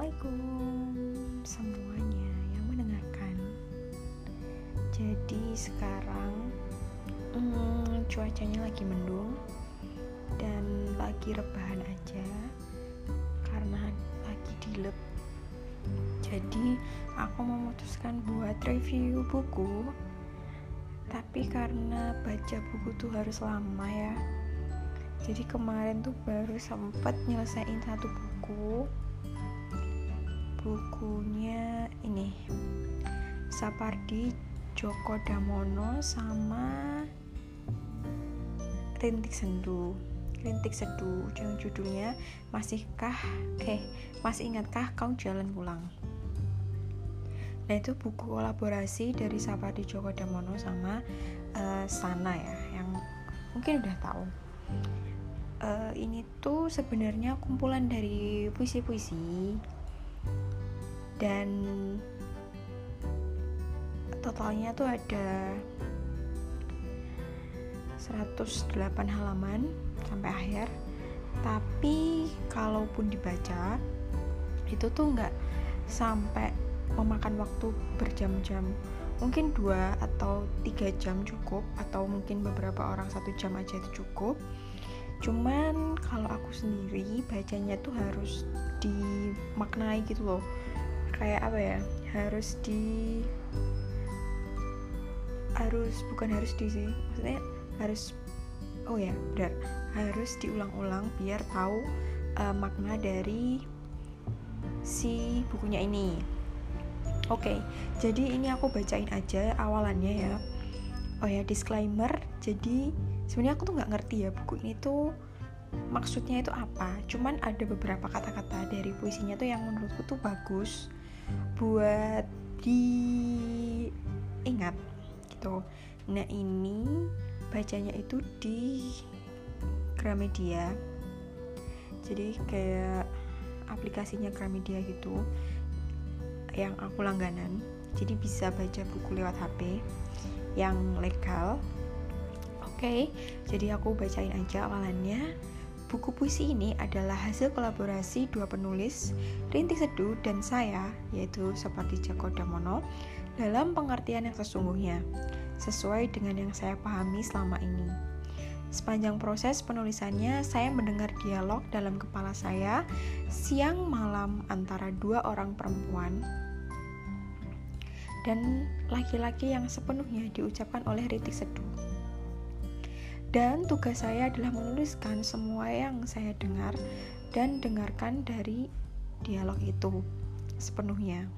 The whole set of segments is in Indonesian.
Assalamualaikum semuanya yang mendengarkan. Jadi sekarang hmm, cuacanya lagi mendung dan lagi rebahan aja karena lagi dilep. Jadi aku memutuskan buat review buku. Tapi karena baca buku tuh harus lama ya. Jadi kemarin tuh baru sempet nyelesain satu buku bukunya ini Sapardi Djoko Damono sama Rintik Sendu. Rintik Seduh yang judulnya Masihkah eh masih ingatkah kau jalan pulang? Nah itu buku kolaborasi dari Sapardi Djoko Damono sama uh, Sana ya yang mungkin udah tahu. Uh, ini tuh sebenarnya kumpulan dari puisi-puisi dan totalnya tuh ada 108 halaman sampai akhir. Tapi kalaupun dibaca itu tuh nggak sampai memakan waktu berjam-jam. Mungkin dua atau tiga jam cukup atau mungkin beberapa orang satu jam aja itu cukup. Cuman kalau aku sendiri bacanya tuh harus dimaknai gitu loh kayak apa ya harus di harus bukan harus di sih maksudnya harus oh ya benar harus diulang-ulang biar tahu uh, makna dari si bukunya ini. Oke okay, jadi ini aku bacain aja awalannya ya. Oh ya disclaimer jadi sebenarnya aku tuh nggak ngerti ya buku ini tuh maksudnya itu apa. Cuman ada beberapa kata-kata dari puisinya tuh yang menurutku tuh bagus buat diingat gitu. Nah ini bacanya itu di Gramedia. Jadi kayak aplikasinya Gramedia gitu yang aku langganan. Jadi bisa baca buku lewat HP yang legal. Oke okay, jadi aku bacain aja awalannya Buku puisi ini adalah hasil kolaborasi dua penulis, Rintik Seduh dan saya, yaitu seperti Joko Damono, dalam pengertian yang sesungguhnya, sesuai dengan yang saya pahami selama ini. Sepanjang proses penulisannya, saya mendengar dialog dalam kepala saya siang malam antara dua orang perempuan dan laki-laki yang sepenuhnya diucapkan oleh Ritik Seduh. Dan tugas saya adalah menuliskan semua yang saya dengar dan dengarkan dari dialog itu sepenuhnya.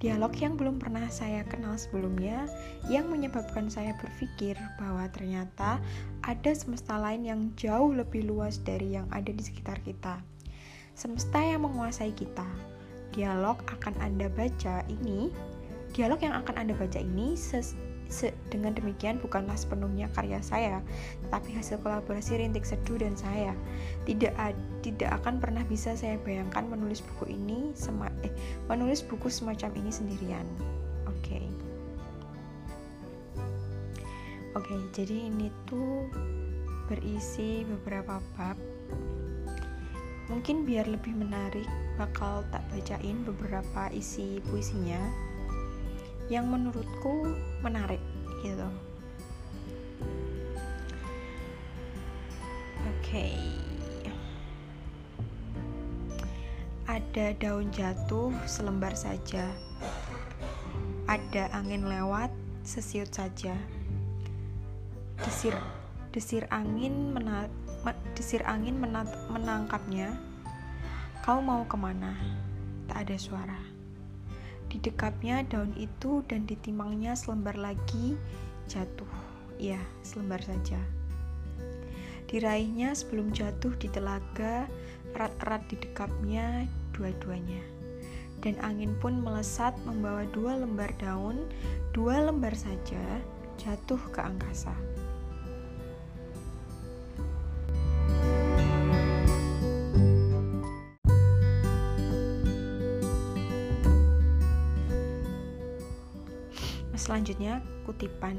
Dialog yang belum pernah saya kenal sebelumnya yang menyebabkan saya berpikir bahwa ternyata ada semesta lain yang jauh lebih luas dari yang ada di sekitar kita. Semesta yang menguasai kita. Dialog akan Anda baca ini, dialog yang akan Anda baca ini dengan demikian bukanlah sepenuhnya karya saya, tetapi hasil kolaborasi Rintik Seduh dan saya. Tidak tidak akan pernah bisa saya bayangkan menulis buku ini sema eh, menulis buku semacam ini sendirian. Oke. Okay. Oke, okay, jadi ini tuh berisi beberapa bab. Mungkin biar lebih menarik, bakal tak bacain beberapa isi puisinya yang menurutku menarik gitu. Oke. Okay. Ada daun jatuh selembar saja. Ada angin lewat sesiut saja. Desir desir angin menat, desir angin menat, menangkapnya. Kau mau ke mana? Tak ada suara. Didekapnya daun itu dan ditimangnya selembar lagi jatuh. Ya, selembar saja. Diraihnya sebelum jatuh di telaga, erat-erat didekapnya dua-duanya. Dan angin pun melesat membawa dua lembar daun, dua lembar saja, jatuh ke angkasa. Selanjutnya kutipan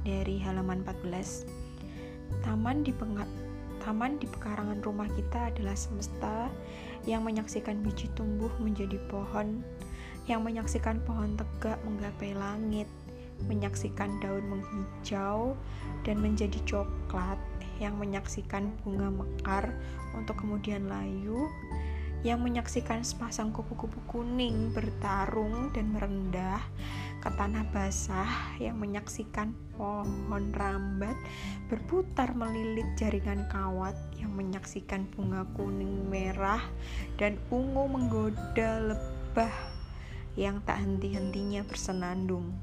dari halaman 14. Taman di taman di pekarangan rumah kita adalah semesta yang menyaksikan biji tumbuh menjadi pohon, yang menyaksikan pohon tegak menggapai langit, menyaksikan daun menghijau dan menjadi coklat, yang menyaksikan bunga mekar untuk kemudian layu, yang menyaksikan sepasang kupu-kupu kuning bertarung dan merendah ke tanah basah yang menyaksikan pohon rambat berputar melilit jaringan kawat yang menyaksikan bunga kuning merah dan ungu menggoda lebah yang tak henti-hentinya bersenandung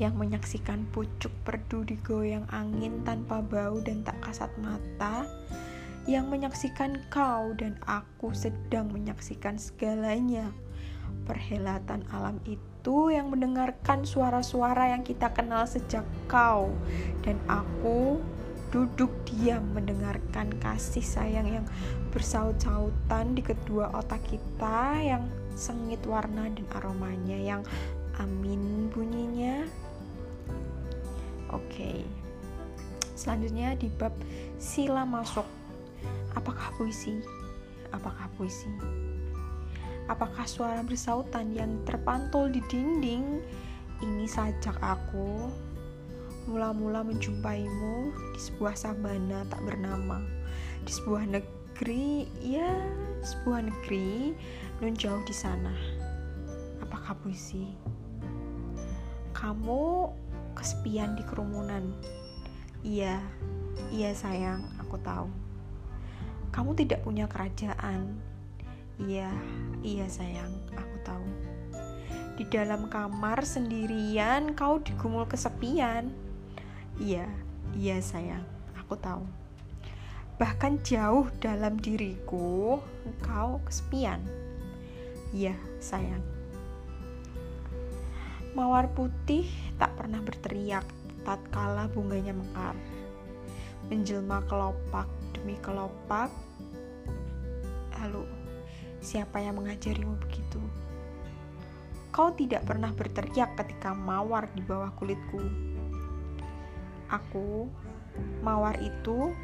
yang menyaksikan pucuk perdu digoyang angin tanpa bau dan tak kasat mata yang menyaksikan kau dan aku sedang menyaksikan segalanya. Perhelatan alam itu yang mendengarkan suara-suara yang kita kenal sejak kau dan aku duduk diam mendengarkan kasih sayang yang bersaut-sautan di kedua otak kita yang sengit warna dan aromanya yang amin bunyinya. Oke. Okay. Selanjutnya di bab sila masuk Apakah puisi? Apakah puisi? Apakah suara bersautan yang terpantul di dinding ini sajak aku mula-mula menjumpaimu di sebuah sabana tak bernama, di sebuah negeri, ya, sebuah negeri nun jauh di sana. Apakah puisi? Kamu kesepian di kerumunan. Iya, iya sayang, aku tahu. Kamu tidak punya kerajaan. Iya, iya sayang, aku tahu. Di dalam kamar sendirian kau digumul kesepian. Iya, iya sayang, aku tahu. Bahkan jauh dalam diriku, engkau kesepian. Iya, sayang. Mawar putih tak pernah berteriak tatkala bunganya mekar. Menjelma kelopak demi kelopak. Siapa yang mengajarimu begitu? Kau tidak pernah berteriak ketika mawar di bawah kulitku. Aku, mawar itu,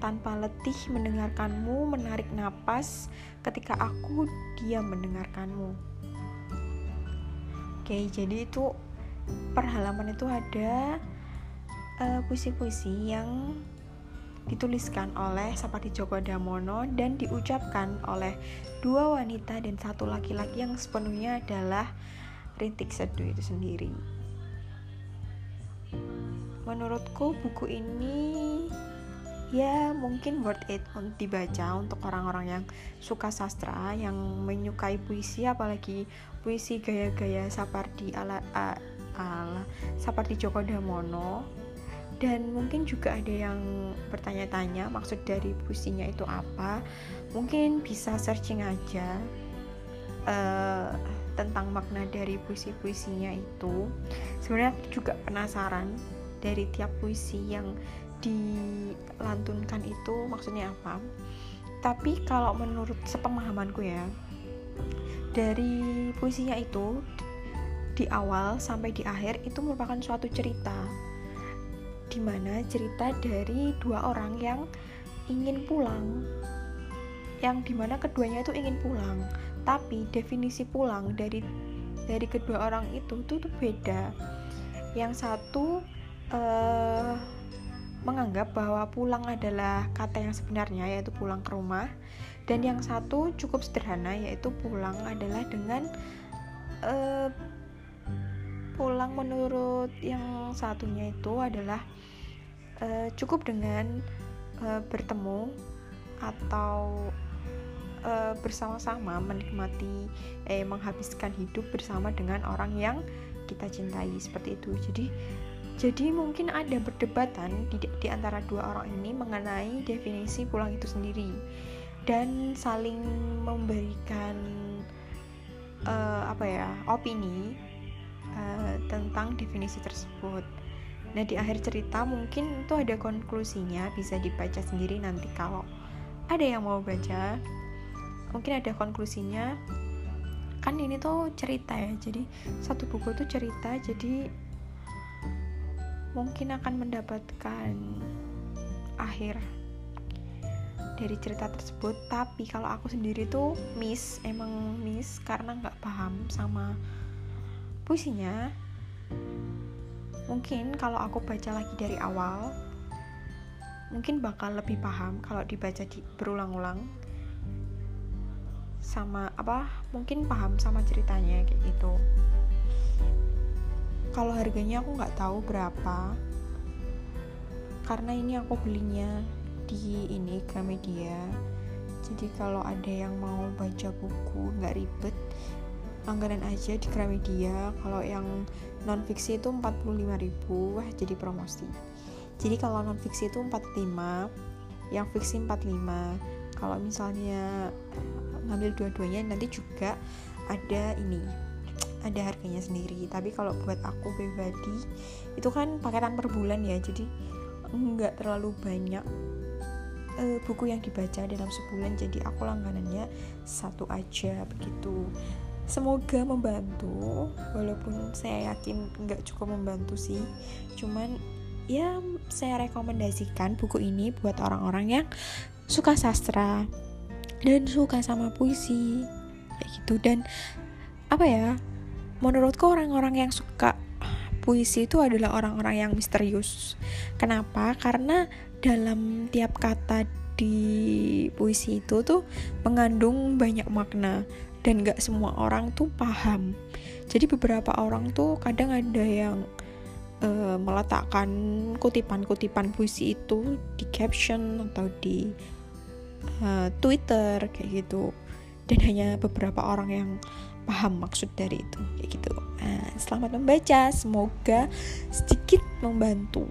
tanpa letih mendengarkanmu menarik napas ketika aku diam mendengarkanmu. Oke, jadi itu per halaman itu ada eh, puisi-puisi uh, yang dituliskan oleh Sapati Djoko Damono dan diucapkan oleh dua wanita dan satu laki-laki yang sepenuhnya adalah Rintik Seduh itu sendiri. Menurutku buku ini ya mungkin worth it untuk dibaca untuk orang-orang yang suka sastra, yang menyukai puisi apalagi puisi gaya-gaya Sapardi ala, ala, ala Sapardi Djoko Damono dan mungkin juga ada yang bertanya-tanya maksud dari puisinya itu apa? Mungkin bisa searching aja uh, tentang makna dari puisi-puisinya itu. Sebenarnya aku juga penasaran dari tiap puisi yang dilantunkan itu maksudnya apa. Tapi kalau menurut sepemahamanku ya dari puisinya itu di awal sampai di akhir itu merupakan suatu cerita di mana cerita dari dua orang yang ingin pulang yang di mana keduanya itu ingin pulang. Tapi definisi pulang dari dari kedua orang itu tuh, tuh beda. Yang satu uh, menganggap bahwa pulang adalah kata yang sebenarnya yaitu pulang ke rumah. Dan yang satu cukup sederhana yaitu pulang adalah dengan uh, pulang menurut yang satunya itu adalah uh, cukup dengan uh, bertemu atau uh, bersama-sama menikmati eh menghabiskan hidup bersama dengan orang yang kita cintai seperti itu. Jadi jadi mungkin ada perdebatan di, di antara dua orang ini mengenai definisi pulang itu sendiri. Dan saling memberikan uh, apa ya opini uh, tentang definisi tersebut. Nah di akhir cerita mungkin itu ada konklusinya bisa dibaca sendiri nanti kalau ada yang mau baca. Mungkin ada konklusinya. Kan ini tuh cerita ya jadi satu buku itu cerita jadi mungkin akan mendapatkan akhir dari cerita tersebut. Tapi kalau aku sendiri tuh miss emang miss karena nggak paham sama puisinya mungkin kalau aku baca lagi dari awal mungkin bakal lebih paham kalau dibaca di berulang-ulang. Sama apa mungkin paham sama ceritanya kayak gitu. Kalau harganya aku nggak tahu berapa karena ini aku belinya di ini Gramedia. Jadi kalau ada yang mau baca buku nggak ribet langganan aja di Gramedia. Kalau yang non fiksi itu 45.000 wah jadi promosi. Jadi kalau non fiksi itu 45 yang fiksi 45 kalau misalnya ngambil dua-duanya nanti juga ada ini ada harganya sendiri. Tapi kalau buat aku pribadi itu kan paketan per bulan ya jadi nggak terlalu banyak uh, buku yang dibaca dalam sebulan. Jadi aku langganannya satu aja begitu semoga membantu walaupun saya yakin nggak cukup membantu sih. Cuman ya saya rekomendasikan buku ini buat orang-orang yang suka sastra dan suka sama puisi kayak gitu. Dan apa ya menurutku orang-orang yang suka puisi itu adalah orang-orang yang misterius. Kenapa? Karena dalam tiap kata di puisi itu tuh mengandung banyak makna dan gak semua orang tuh paham. Jadi beberapa orang tuh kadang ada yang uh, meletakkan kutipan-kutipan puisi itu di caption atau di uh, Twitter kayak gitu. Dan hanya beberapa orang yang paham maksud dari itu kayak gitu. Nah, selamat membaca. Semoga sedikit membantu